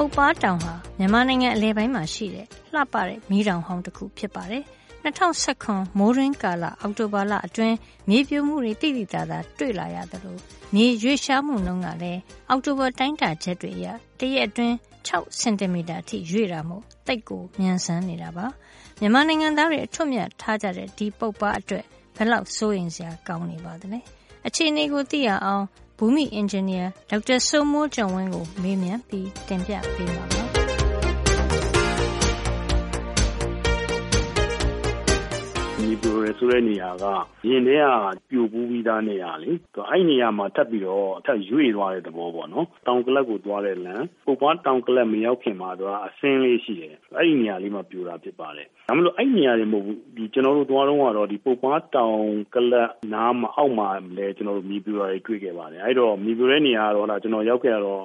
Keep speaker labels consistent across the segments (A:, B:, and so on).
A: ပုပ္ပါးတောင်ဟာမြန်မာနိုင်ငံအလယ်ပိုင်းမှာရှိတဲ့လှပတဲ့မီးတောင်ဟောင်းတစ်ခုဖြစ်ပါတယ်။၂၀၁၇မိုးတွင်းကာလအောက်တိုဘာလအတွင်းမြေပြိုမှုတွေသိသိသာသာတွေ့လာရသလိုမြေရွေ့လျားမှုနှုန်းကလည်းအောက်တိုဘာတိုင်းတာချက်တွေအရတရက်အတွင်း၆စင်တီမီတာအထိရွေ့တာမို့သိပ်ကိုမြန်ဆန်နေတာပါ။မြန်မာနိုင်ငံသားတွေအထွဋ်အမြတ်ထားကြတဲ့ဒီပုပ္ပါးအတွက်ဘယ်လောက်စိုးရိမ်စရာကောင်းနေပါသလဲ။အခြေအနေကိုသိရအောင် ဘူမိအင်ဂျင်နီယာဒေါက်တာစိုးမိုးကျော်ဝင်းကို မေးမြန်းပြီး တင်ပြပေးမှာပါ
B: ပြိုတယ်ဆိုတဲ့နေရာကရင်ထဲက ပြိုပူးပြီးသားနေရာလေ အဲ့နေရာမှာ ထပ်ပြီးတော့ ထပ်ရွေ့သွားတဲ့ သဘောပေါ့နော် တောင်ကလပ်ကိုသွားတဲ့လမ်း ပုပ်ပွားတောင်ကလပ် မရောက်ခင်မှာတော့အစင်းလေးရှိတယ် အဲ့ဒီနေရာလေးမှာ ပြိုတာဖြစ်ပါတယ် ဒါမှမဟုတ်အဲ့နေရာတွေမဟုတ်ဘူးဒီကျွန်တော်တို့သွားတော့ကတော့ဒီပုပ်ပွားတောင်ကလပ်နားမှာအောက်မှာလည်းကျွန်တော်တို့မြေပြိုတာတွေ တွေ့ခဲ့ပါတယ် အဲ့တော့ မြေပြိုတဲ့နေရာကတော့ ကျွန်တော်ရောက်ခဲ့တော့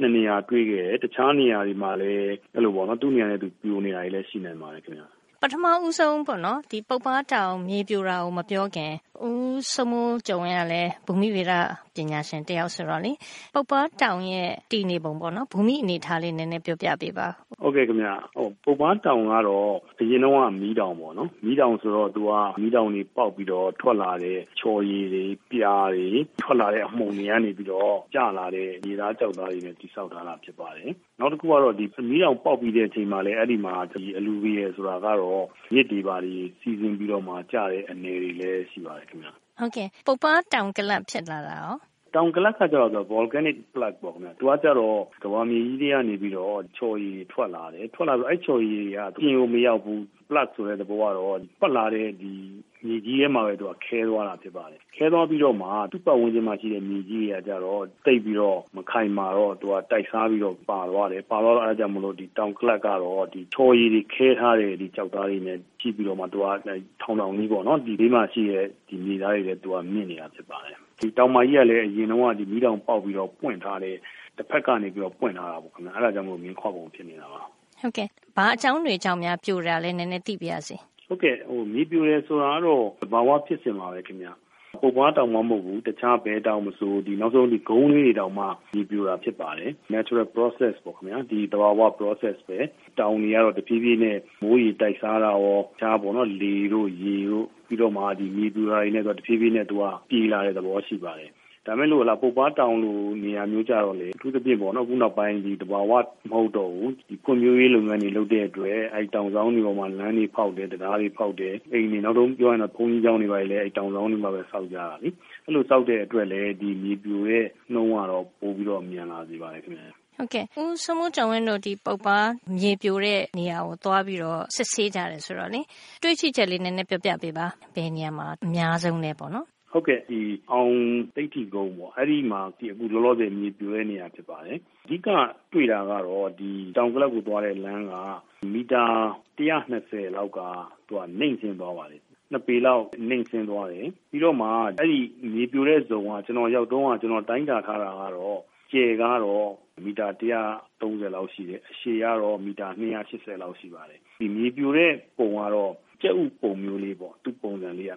B: နှစ်နေရာတွေ့ခဲ့တယ် တခြားနေရာတွေမှာလည်းအဲ့လိုပေါ့နော်သူ့နေရာနဲ့သူ ပြိုနေတာတွေလည်း ရှိနိုင်ပါတယ်ခင်ဗျာ
A: ပထမဦးဆုံးပေါ့နော်ဒီပုပ္ပါးတောင်မြေပြိုတာကိုမပြောခင်ဦးစမိုးကြုံရလဲဘူမိဗေဒပ ညာရှင်တယောက်ဆိုတော့လေပုပ္ပါးတောင်ရဲ့တည်နေပုံပေါ့နော်ဘူမိအနေထားလေးနည်းနည်းပြောပြပေးပါ
B: ဟုတ်ကဲ့ခင်ဗျဟိုပုပ္ပါးတောင်ကတော့အရင်တော့ကမီးတောင်ပေါ့နော်မီးတောင်ဆိုတော့သူကမီးတောင်တွေပေါက်ပြီးတော့ထွက်လာတဲ့ချော်ရည်တွေပြားတွေထွက်လာတဲ့အမှုန်တွေကနေပြီးတော့ကျလာတဲ့ရေသားကြောက်သားတွေနဲ့တိဆောက်ထားတာဖြစ်ပါတယ်နောက်တစ်ခုကတော့ဒီမီးတောင်ပေါက်ပြီးတဲ့အချိန်မှာလည်းအဲ့ဒီမှာဒီအလူဗီယယ်ဆိုတာကတော့မြစ်တွေပါတွေစီစဉ်ပြီးတော့မှကျတဲ့အနေတွေလည်းရှိပါတယ်ခင်ဗျာ
A: ဟုတ်ကဲ့ပုပ္ပါးတောင်ကလပ်ဖြစ်လာတာရော
B: တောင်ကလပ်ကကျတော့ volcanic plug ပေါ့ခင်ဗျာသူကကျတော့ကဘာမြေကြီးတွေကနေပြီးတော့ ချော်ရည်ထွက်လာတယ် ထွက်လာပြီးအဲ့ချော်ရည်တွေက ပြင်ကိုမရောက်ဘူး plug ဆိုတဲ့သဘောကတော့ပတ်လာတဲ့ဒီ မြေကြီးထဲမှာပဲသူကခဲသွားတာဖြစ်ပါတယ်ခဲသွားပြီးတော့မှသူ့ပတ်ဝန်းကျင်မှာရှိတဲ့မြေကြီးတွေကကြတော့တိတ်ပြီးတော့မခိုင်မာတော့သူကတိုက်စားပြီးတော့ပါသွားတယ်ပါသွားတော့အဲဒါကြောင့်မလို့ဒီတောင်ကလပ်ကတော့ဒီချော်ရည်တွေခဲထားတဲ့ဒီကြောက်သားတွေနဲ့ကြည့်ပြီးတော့မှသူကထောင်ထောင်ကြီးပေါ့နော်ဒီဘေးမှာရှိတဲ့ဒီမြေသားတွေလည်းသူကမြင့်နေတာဖြစ်ပါတယ်ဒီတောင်မကြီးကလည်းအရင်တော့ဒီမီးတောင်ပေါက်ပြီးတော့ပွင့်ထားတဲ့တစ်ဖက်ကနေပြီးတော့ပွင့်ထားတာပေါ့ခင်ဗျာအဲဒါကြောင့်မို့မြင်းခွာပုံဖြစ်နေတာပါ
A: ဟုတ်ကဲ့ဘာအကြောင်းတွေကြောင့်များပြိုတာလဲနည်းနည်းသိပြရစီ
B: ဟုတ်ကဲ့ဟိုမြေပြိုတယ်ဆိုတာကတော့ဘာဝဖြစ်စဉ်ပါပဲခင်ဗျာပုပ်ပွားတောင်မှမဟုတ်ဘူးတခြားဘဲတောင်မဆိုဒီနောက်ဆုံးဒီဂုံးလေးတွေတောင်မှမြေပြိုတာဖြစ်ပါတယ် natural process ပေါ့ခင်ဗျာဒီတဘာဝ process ပဲတောင်တွေကတော့တဖြည်းဖြည်းနဲ့မိုးရေတိုက်စားတာရောခြားပေါ့နော်လေတို့ရေတို့ပြီးတော့မှဒီမြေပြိုတာတွေနဲ့ဆိုတဖြည်းဖြည်းနဲ့သူကပြေးလာတဲ့သဘောရှိပါတယ် ဒါမဲ့လို့လာပုပ်ပွားတောင်လိုနေရာမျိုးကြတော့လေအထူးသဖြင့်ပေါ့နော်ခုနောက်ပိုင်းဒီတဘာဝမဟုတ်တော့ဘူးဒီဖွံ့ဖြိုးရေးလုပ်ငန်းတွေလုပ်တဲ့အတွက်အဲတောင်ဆောင်တွေပေါ်မှာလမ်းတွေဖောက်တယ်တရားတွေဖောက်တယ်အိမ်တွေနောက်ဆုံးပြောရင်တော့ဘုံကြီးကျောင်းတွေပါလေအဲတောင်ဆောင်တွေမှာပဲစောက်ကြတာလीအဲ့လိုစောက်တဲ့အတွက်လည်းဒီမြေပြိုရဲ့နှုံးကတော့ပို့ပြီးတော့မြန်လာစေပါတယ်ခင်ဗျာ
A: ဟုတ်ကဲ့ဦးစမိုးကျော်ဝင်းတို့ဒီပုတ်ပါမြေပြိုတဲ့နေရာကိုသွားပြီးတော့စစ်ဆေးကြတယ်ဆိုတော့လေတွေးချိချက်လေးနည်းနည်းပြောပြပေးပါဘယ်နေရာမှာအများဆုံးလဲပေါ့နော်
B: ဟုတ်ကဲ့ဒီအောင်သိတိကုန်းပေါ့အဲ့ဒီမှာဒီအခုလောလောဆယ်မြေပြိုတဲ့နေရာဖြစ်ပါတယ်အဓိကတွေ့တာကတော့ဒီတောင်ကလပ်ကိုသွားတဲ့လမ်းကမီတာ120လောက်ကသူကနှိမ့်ဆင်းသွားပါတယ်နှစ်ပေလောက်နှိမ့်ဆင်းသွားတယ်ပြီးတော့မှအဲ့ဒီမြေပြိုတဲ့ဇုံကကျွန်တော်ရောက်တော့ကကျွန်တော်တိုင်းတာထားတာကတော့ကျယ်ကတော့မီတာ130လောက်ရှိတယ်အရှည်ကတော့မီတာ280လောက်ရှိပါတယ်ဒီမြေပြိုတဲ့ပုံကတော့ကြက်ဥပုံမျိုးလေးပေါ့သူ့ပုံစံလေးက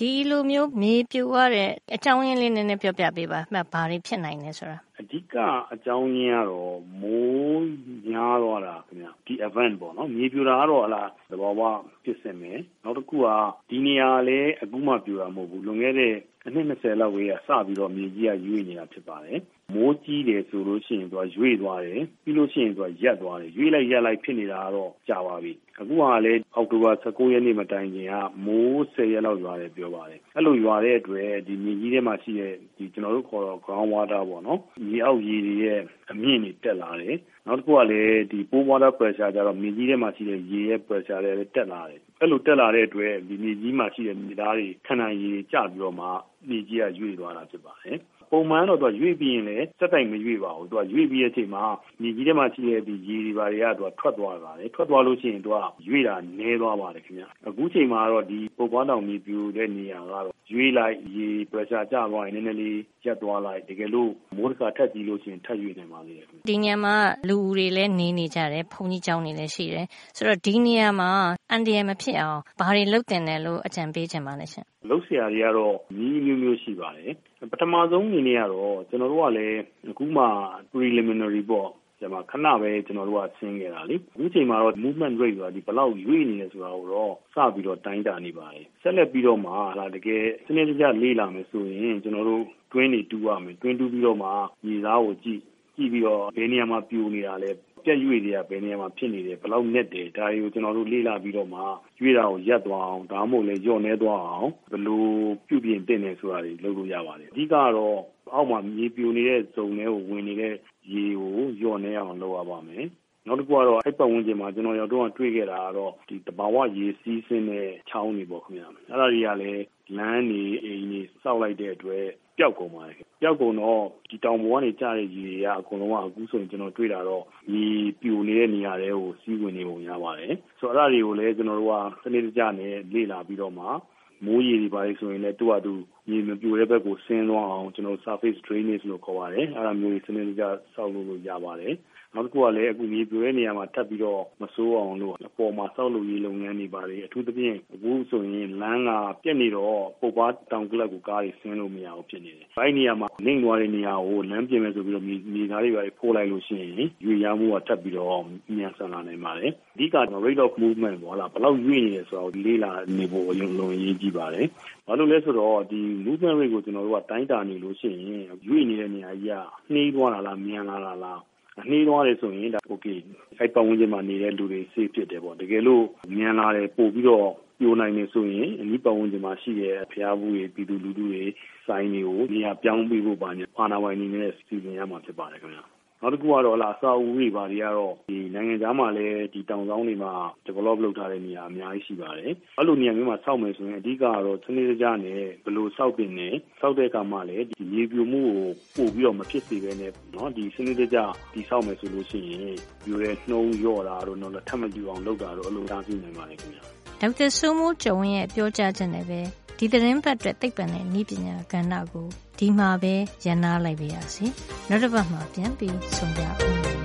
A: ဒီလိုမျိုး မြေပြိုရတဲ့အကြောင်းရင်းလေး နည်းနည်းပြောပြပေးပါ။ဘာတွေဖြစ်နိုင်လဲဆိုတာ။
B: အဓိကအကြောင်းရင်းကတော့ မိုးများသွားတာခင်ဗျ။ဒီ event ပေါ့နော်။မြေပြိုတာကတော့ သဘာဝဖြစ်စဉ်ပဲ။နောက်တခုက ဒီနေရာကလည်း အခုမှပြိုတာ မဟုတ်ဘူး။လွန်ခဲ့တဲ့ အနှစ် ၂၀ လောက်ကတည်းက စပြီးတော့ မြေကြီးက ရွေ့နေတာဖြစ်ပါတယ်။ မိုးကြီးတယ်ဆိုလို့ရှိရင် သူက ရွေ့သွားတယ်။ပြီးလို့ရှိရင် သူက ရပ်သွားတယ်။ရွေ့လိုက် ရပ်လိုက် ဖြစ်နေတာကတော့ ကြာပါပြီ အခုကလည်း အောက်တိုဘာ19ရက်နေ့ မတိုင်ခင်က မိုး10ရက်လောက် ရွာတယ်ပြောပါတယ် အဲ့လိုရွာတဲ့အတွက် ဒီမြေကြီးထဲမှာရှိတဲ့ဒီကျွန်တော်တို့ခေါ်တော့ ground water ပေါ့နော် မြေအောက်ရေတွေရဲ့ အမြင့်တွေ တက်လာတယ် နောက်တစ်ခုကလည်းဒီ pool water pressure ကြတော့ မြေကြီးထဲမှာရှိတဲ့ ရေရဲ့ pressure လည်း တက်လာတယ် အဲ့လိုတက်လာတဲ့အတွက် ဒီမြေကြီးမှာရှိတဲ့ မြေသားတွေခန္ဓာရည်ကျပြီးတော့မှ မြေကြီးက ရွေ့သွားတာ ဖြစ်ပါတယ် ပုံမှန်တော့သူကရွေ့ပြီးရင်လည်းစက်တိုင်မရွေ့ပါဘူးသူကရွေ့ပြီးတဲ့အချိန်မှာမြေကြီးထဲမှာရှိတဲ့ဒီရေတွေပါတွေကသူကထွက်သွားပါတယ်ထွက်သွားလို့ရှိရင်သူကရွေ့တာနည်းသွားပါတယ်ခင်ဗျအခုချိန်မှာတော့ဒီပုပ်ပွားတောင်မြေပြိုတဲ့နေရာကတော့ရွေ့လိုက်ရေ pressure ကျသွားရင်နည်းနည်းလေးရက်သွားလိုက်တကယ်လို့မိုးတကာထက်ကြီးလို့ရှိရင်ထပ်ရွေ့နိုင်ပါလေ
A: ဒီနေရာမှာလူတွေလည်းနေနေကြတယ်ဘုံကြီးကျောင်းတွေလည်းရှိတယ်ဆိုတော့ဒီနေရာမှာအန်ဒီရမဖြစ်အောင်ဘာတွေလုပ်တင်တယ်လို့အကြံပေးချင်ပါလဲရှင်
B: လုပ်เสียတွေကတော့နီးမျိုးမျိုးရှိပါတယ် ပထမဆုံးအနေနဲ့ကတော့ ကျွန်တော်တို့ကလည်း အခုမှ preliminary ပေါ့ဒီမှာခဏပဲ ကျွန်တော်တို့က ဆင်းခဲ့တာလေ အခုချိန်မှာတော့ movement rate ဆိုတာဒီဘလောက်ရွေ့နေလဲဆိုတာကိုတော့ စပြီးတော့ တိုင်းတာနေပါတယ် ဆက်လက်ပြီးတော့မှဟာတကယ်စနစ်တကျ လေ့လာမယ်ဆိုရင် ကျွန်တော်တို့ တွင်းနေတူရမယ် တွင်းတူပြီးတော့မှ မြေသားကိုကြည့် ကြည့်ပြီးတော့ ဘယ်နေရာမှာ ပြိုနေတာလဲ ပြက်ရွေ့တွေကဘယ်နေရာမှာဖြစ်နေတယ်ဘယ်လောက်နဲ့တယ်ဒါတွေကိုကျွန်တော်တို့လေ့လာပြီးတော့မှရွေ့တာကိုရပ်သွားအောင်ဒါမှမဟုတ်လည်းညှော့နေသွားအောင်ဘယ်လိုပြုပြင်တင်နေဆိုတာတွေလုပ်လို့ရပါတယ်အဓိကတော့အောက်မှာမြေပြိုနေတဲ့ဇုံတွေကိုဝင်နေတဲ့ရေကိုညှော့နေအောင်လုပ်ရပါမယ်နောက်တစ်ခုကတော့အဲ့ပတ်ဝန်းကျင်မှာကျွန်တော်ရောက်တော့တွေ့ခဲ့တာကတော့ဒီတဘာဝရေစီးဆင်းတဲ့ချောင်းတွေပေါ့ခင်ဗျာအဲ့ဒါတွေကလည်းလမ်းနေအိမ်နေစောက်လိုက်တဲ့အတွက် ပျောက်ကုန်ပါတယ် ပျောက်ကုန်တော့ ဒီတောင်ပေါ်ကနေ ကျတဲ့ရေတွေက အကုန်လုံးက အခုဆိုရင် ကျွန်တော်တွေ့တာတော့ဒီပြိုနေတဲ့နေရာတွေကို စီးဝင်နေပုံရပါတယ် ဆိုတော့ အဲ့ဒါတွေကိုလည်း ကျွန်တော်တို့က စနစ်တကျနဲ့ လေ့လာပြီးတော့မှ မိုးရေတွေပါလေဆိုရင်လည်းတူအတူမြေမပြိုတဲ့ဘက်ကို ဆင်းသွားအောင်ကျွန်တော် surface drainage လို့ခေါ်ပါတယ် အဲ့ဒါမျိုးစနစ်တကျစောက်လို့ရပါတယ် နောက်တစ်ခုကလည်းအခုမြေပြိုတဲ့နေရာမှာထပ်ပြီးတော့မဆိုးအောင်လို့အပေါ်မှာစောက်လုပ်ရေးလုပ်ငန်းတွေပါတယ်အထူးသဖြင့်အခုဆိုရင်လမ်းကပြက်နေတော့ပုတ်ပါတောင်ကလပ်ကိုကားတွေဆင်းလို့မရအောင်ဖြစ်နေတယ်။အဲဒီနေရာမှာနှိမ့်သွားတဲ့နေရာကိုလမ်းပြင်မယ်ဆိုပြီးတော့မြေသားတွေပါဖိုးလိုက်လို့ရှိရင်ရွေရမှုကထပ်ပြီးတော့မြန်ဆန်လာနိုင်ပါတယ်။အဓိက rate of movement ပေါ့လားဘယ်လောက်ရွေ့နေလဲဆိုတော့လေးလာနေဖို့အရင်လုံးအရေးကြီးပါတယ်။ဘာလို့လဲဆိုတော့ဒီ movement rate ကိုကျွန်တော်တို့ကတိုင်းတာနေလို့ရှိရင်ရွေ့နေတဲ့နေရာကြီးကနှေးသွားတာလားမြန်လာတာ လားနှေးသွားတယ်ဆိုရင်ဒါ okay အဲ့ပတ်ဝန်းကျင်မှာနေတဲ့လူတွေ safe ဖြစ်တယ်ပေါ့တကယ်လို့မြန်လာတယ်ပို့ပြီးတော့ပြိုနိုင်နေဆိုရင်အနီးပတ်ဝန်းကျင်မှာရှိတဲ့ဖျားဘူးတွေပြည်သူလူထုတွေစိုင်းတွေကိုနေရာပြောင်းပြီးဖို့ပါနေအာနာဝိုင်းနေနဲ့စီစဉ်ရမှာဖြစ်ပါတယ်ခင်ဗျာ နောက်တစ်ခုကတော့လာစာအုပ်တွေပါတွေကတော့ဒီနိုင်ငံခြားမှာလည်းဒီတောင်ဆောင်တွေမှာ develop လုပ်ထားတဲ့နေရာအများကြီးရှိပါတယ်။အဲ့လိုနေရာမျိုးမှာစောက်မယ်ဆိုရင်အဓိကကတော့စနစ်တကျနဲ့ဘယ်လိုစောက်တင်နေစောက်တဲ့အခါမှာလည်းဒီရေပြိုမှုကိုပို့ပြီးတော့မဖြစ်စေဘဲနဲ့เนาะဒီစနစ်တကျဒီစောက်မယ်ဆိုလို့ရှိရင်ပြိုတဲ့နှုံးရော့တာတို့တော့ထပ်မပြိုအောင်လုပ်တာတို့အလိုထားပြုနိုင်ပါတယ်ခင်ဗျာ။
A: ဒေါက်တာစိုးမိုးကျော်ဝင်းရဲ့ပြောကြားချက်နဲ့ပဲ ဒီသတင်းပတ်အတွက်သိပ္ပံနဲ့ဤပညာကဏ္ဍကိုဒီမှာပဲရန်နာလိုက်ပါရစေနောက်တစ်ပတ်မှာပြန်ပြီးဆုံကြအောင်